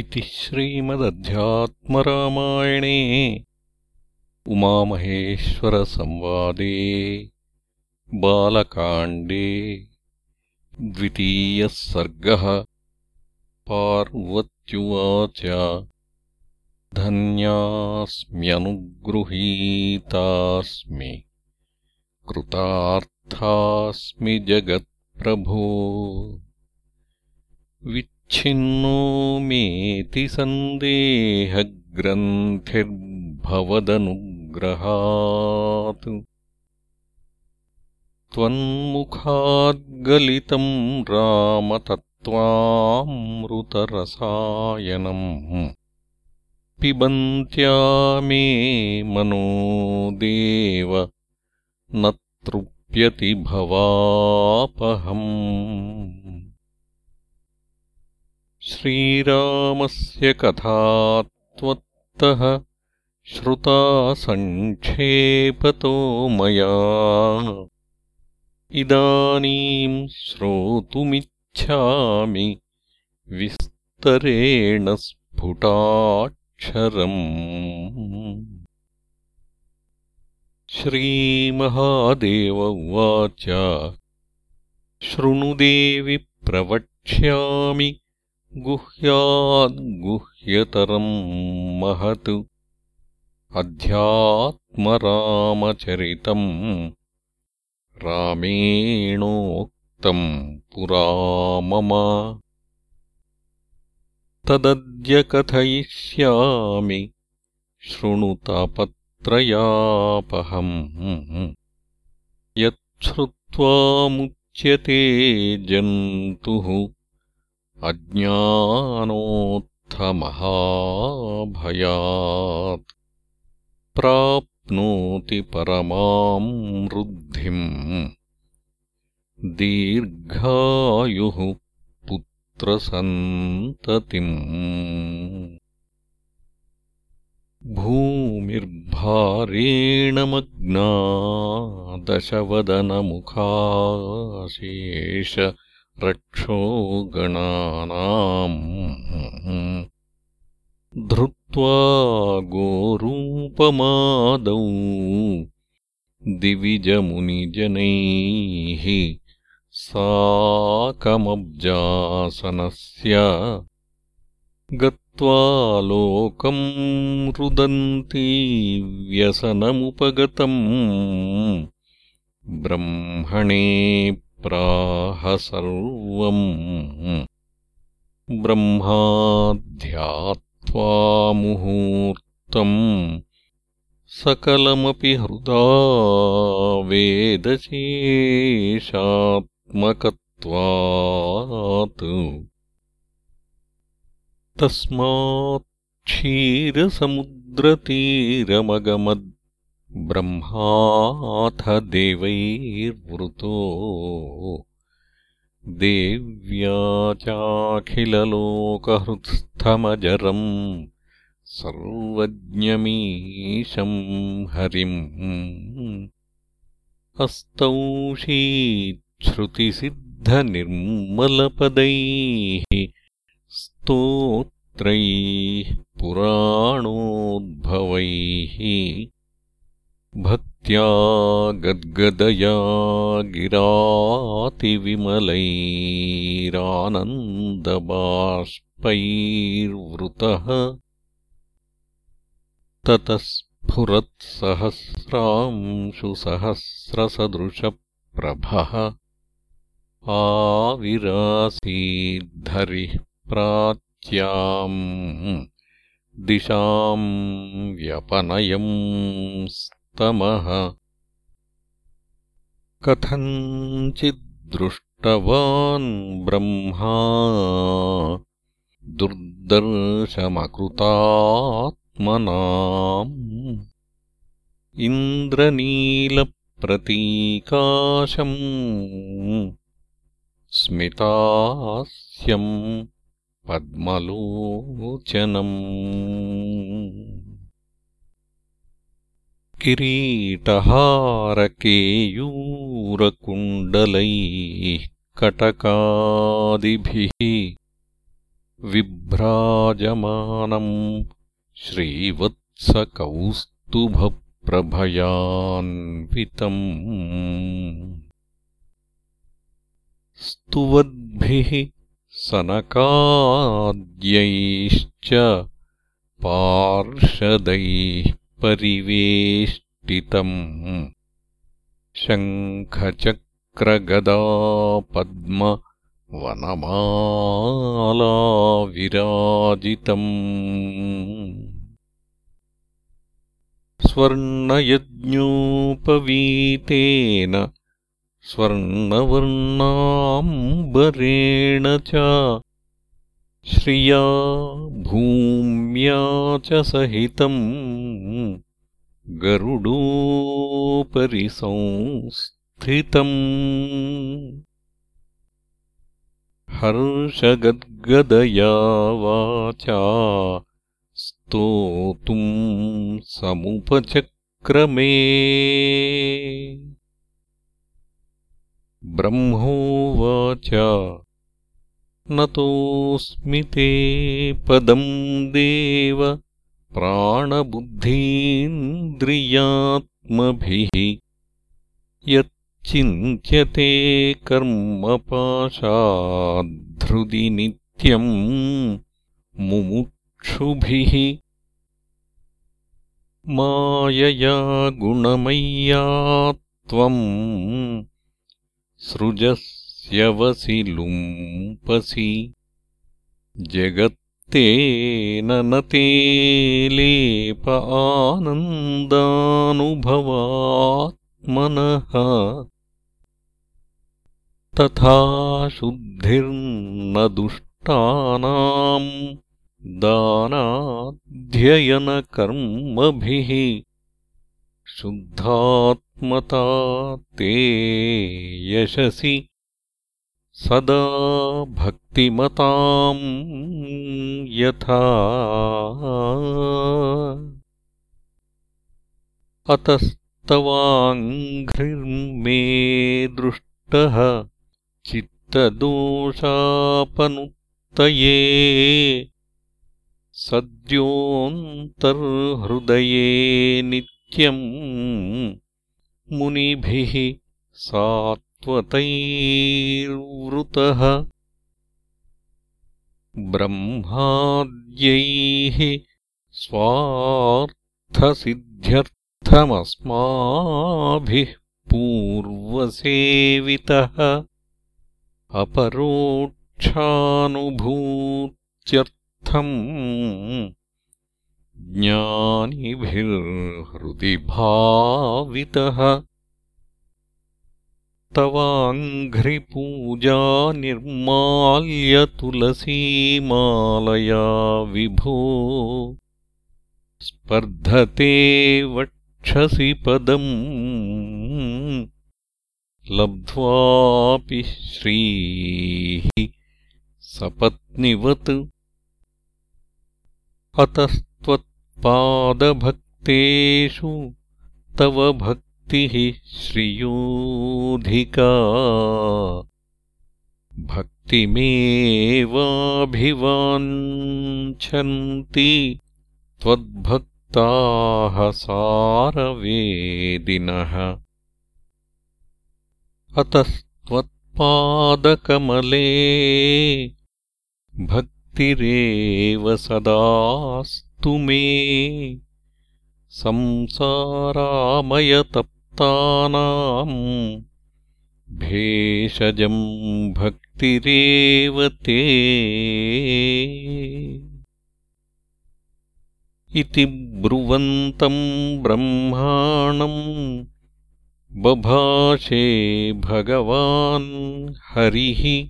इति श्रीमदध्यात्मरामायणे उमामहेश्वरसंवादे बालकाण्डे द्वितीयः सर्गः पार्वत्युवाच धन्यास्म्यनुगृहीतास्मि कृतार्थास्मि जगत्प्रभो छिन्नोमेति सन्देहग्रन्थिर्भवदनुग्रहात्। त्वन्मुखाद्गलितम् रामतत्त्वामृतरसायनम् पिबन्त्या मे मनो देव न तृप्यति भवापहम् श्रीरामस्य कथा त्वत्तः श्रुता सङ्क्षेपतो मया। इदानीम् श्रोतुमिच्छामि विस्तरेण स्फुटाक्षरम्। श्रीमहादेव उवाच शृणुदेवि प्रवक्ष्यामि गुह्याद्गुह्यतरम् महत्। अध्यात्मरामचरितम् रामेणोक्तम् पुरा मम। तदद्य कथयिष्यामि शृणुतापत्रयापहम् यच्छ्रुत्वामुच्यते जन्तुः अज्ञानोत्थमहाभयात् प्राप्नोति परमाम् वृद्धिम् दीर्घायुः पुत्रसन्ततिम्। भूमिर्भारेण मग्ना दशवदनमुखाशेष रक्षो गणानाम्। धृत्वा गोरूपमादौ दिविजमुनिजनैः साकमब्जासनस्य गत्वा लोकम् रुदन्ती व्यसनमुपगतम्। ब्रह्मणे प्राह सर्वम् ब्रह्माध्यात्वा मुहूर्तम् सकलमपि हृदा वेदशेषात्मकत्वात्। तस्मात् क्षीरसमुद्रतीरमगमद् ब्रह्माथ देवैर्वृतो देव्या चाखिललोकहृत्स्थमजरम् सर्वज्ञमीशम् हरिम् अस्तौषीच्छ्रुतिसिद्धनिर्मलपदैः स्तोत्रैः पुराणोद्भवैः भक्त्या गद्गदया गिरातिविमलैरानन्दबाष्पैर्वृतः ततः स्फुरत्सहस्रांशुसहस्रसदृशप्रभः आविरासीद्धरिः प्राच्याम् दिशाम् व्यपनयम् तमः कथञ्चिद्दृष्टवान् ब्रह्मा दुर्दर्शमकृतात्मनाम्। इन्द्रनीलप्रतीकाशम् स्मितास्यम् पद्मलोचनम् किरीटहारकेयूरकुण्डलैः कटकादिभिः विभ्राजमानम् श्रीवत्सकौस्तुभप्रभयान्वितम् स्तुवद्भिः सनकाद्यैश्च पार्षदैः परिवेष्टितम् शङ्खचक्रगदापद्मवनमालाविराजितम् स्वर्णयज्ञोपवीतेन स्वर्णवर्णाम्बरेण च श्रिया भूम्या च सहितम् गरुडोपरि संस्थितम्। हर्षगद्गदया वाचा स्तोतुम् समुपचक्रमे। ब्रह्मोवाच नतोऽस्मि ते पदम् देव प्राणबुद्धीन्द्रियात्मभिः यच्चिन्त्यते कर्मपाशाद्धृदि नित्यम् मुमुक्षुभिः मायया गुणमय्या त्वम् सृजस्यवसि लुम्पसि जगत्तेन न ते लेप आनन्दानुभवात्मनः तथा शुद्धिर्न दुष्टानाम् दानाध्ययनकर्मभिः शुद्धात्मता ते यशसि सदा भक्तिमताम् यथा। अतस्तवाङ्घ्रिर्मे दृष्टः चित्तदोषापनुत्तये सद्योऽन्तर्हृदये नित्यम् मुनिभिः सात्वतैर्वृतः ब्रह्माद्यैः स्वार्थसिद्ध्यर्थमस्माभिः पूर्वसेवितः अपरोक्षानुभूत्यर्थम् ज्ञानिभिर्हृदि भावितः तवाङ्घ्रिपूजा निर्माल्यतुलसीमालया विभो। स्पर्धते वक्षसि पदम्। लब्ध्वापि श्रीः सपत्निवत्। अतस्त्वत्पादभक्तेषु तव भक् श्रियोऽधिका भक्तिमेवाभिवाञ्छन्ति त्वद्भक्ताः सारवेदिनः। अतस्त्वत्पादकमले भक्तिरेव सदास्तु मे। संसारामयतप् भेषजम् भक्तिरेव ते। इति ब्रुवन्तम् ब्रह्माणम् बभाषे भगवान् हरिः।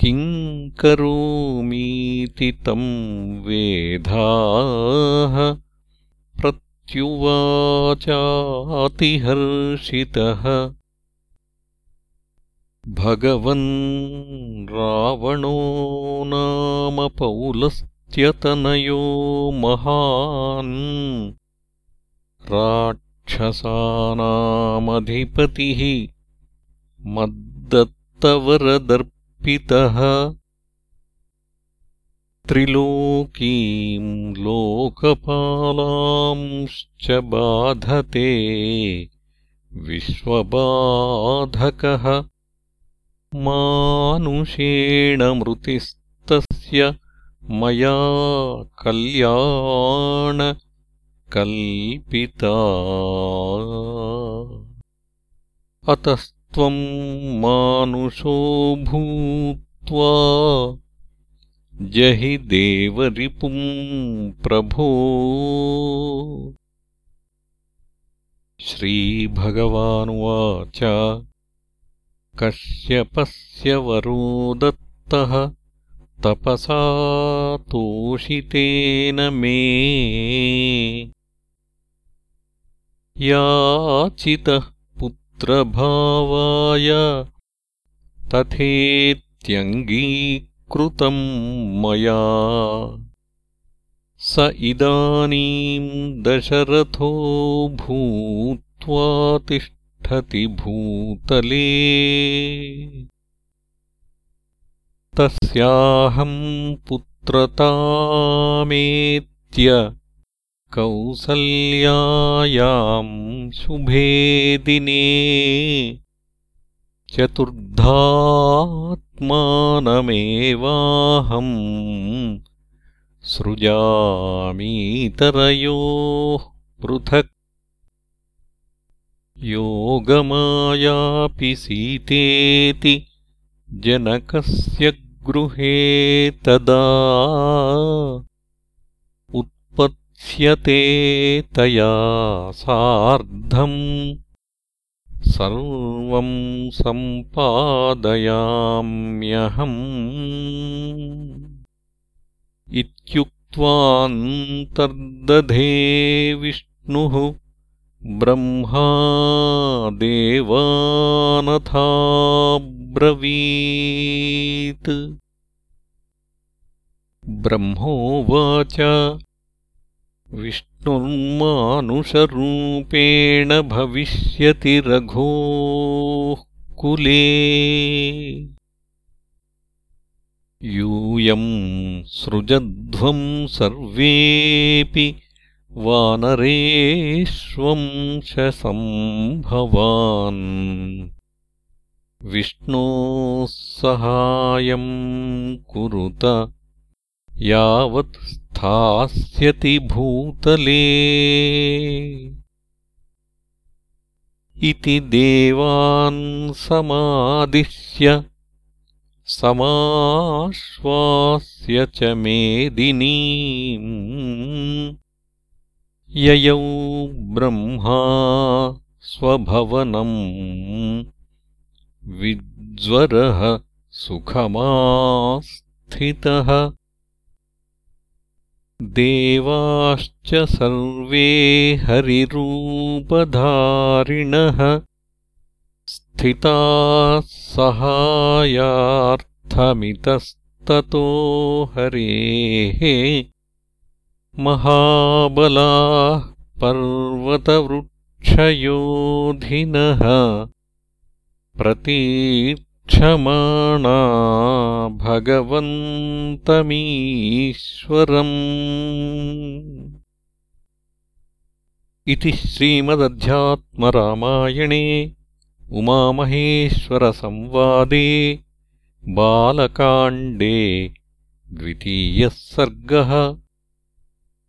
किम् करोमीति तम् वेधाः ुवाचातिहर्षितः भगवन् रावणो नाम पौलस्त्यतनयो महान्। राक्षसानामधिपतिः मद्दत्तवरदर्पितः त्रिलोकीम् लोकपालांश्च बाधते विश्वबाधकः मानुषेण मृतिस्तस्य मया कल्याणकल्पिता अतस्त्वम् मानुषो भूत्वा जहि देवरिपुम् प्रभो। श्रीभगवानुवाच कश्यपस्य वरो दत्तः तपसा तोषितेन मे। याचितः पुत्रभावाय तथेत्यङ्गीकृतम् मया। स इदानीम् दशरथो भूत्वा तिष्ठति भूतले। तस्याहम् पुत्रतामेत्य कौसल्यायाम् शुभे दिने चतुर्धात्मानमेवाहम् सृजामीतरयोः पृथक् योगमायापि सीतेति जनकस्य गृहे तदा उत्पत्स्यते तया सार्धम् सर्वम् सम्पादयाम्यहम्। इत्युक्त्वान्तर्दधे विष्णुः ब्रह्मा देवानथाब्रवीत् ब्रह्मोवाच विष्णुर्मानुषरूपेण भविष्यति रघोः कुले। यूयम् सृजध्वम् सर्वेऽपि वानरेष्वंशसम्भवान् विष्णोः सहायम् कुरुत यावत् स्थास्यति भूतले। इति देवान् समादिश्य समाश्वास्य च मेदिनीम्। ययौ ब्रह्मा स्वभवनम् विज्वरः सुखमास्थितः देवाश्च सर्वे हरिरूपधारिणः। स्थिताः सहायार्थमितस्ततो हरेः। महाबलाः पर्वतवृक्षयोधिनः प्रतीक्षमाणा भगवन्तमीश्वरम्। इति श्रीमदध्यात्मरामायणे उमामहेश्वरसंवादे बालकाण्डे द्वितीयः सर्गः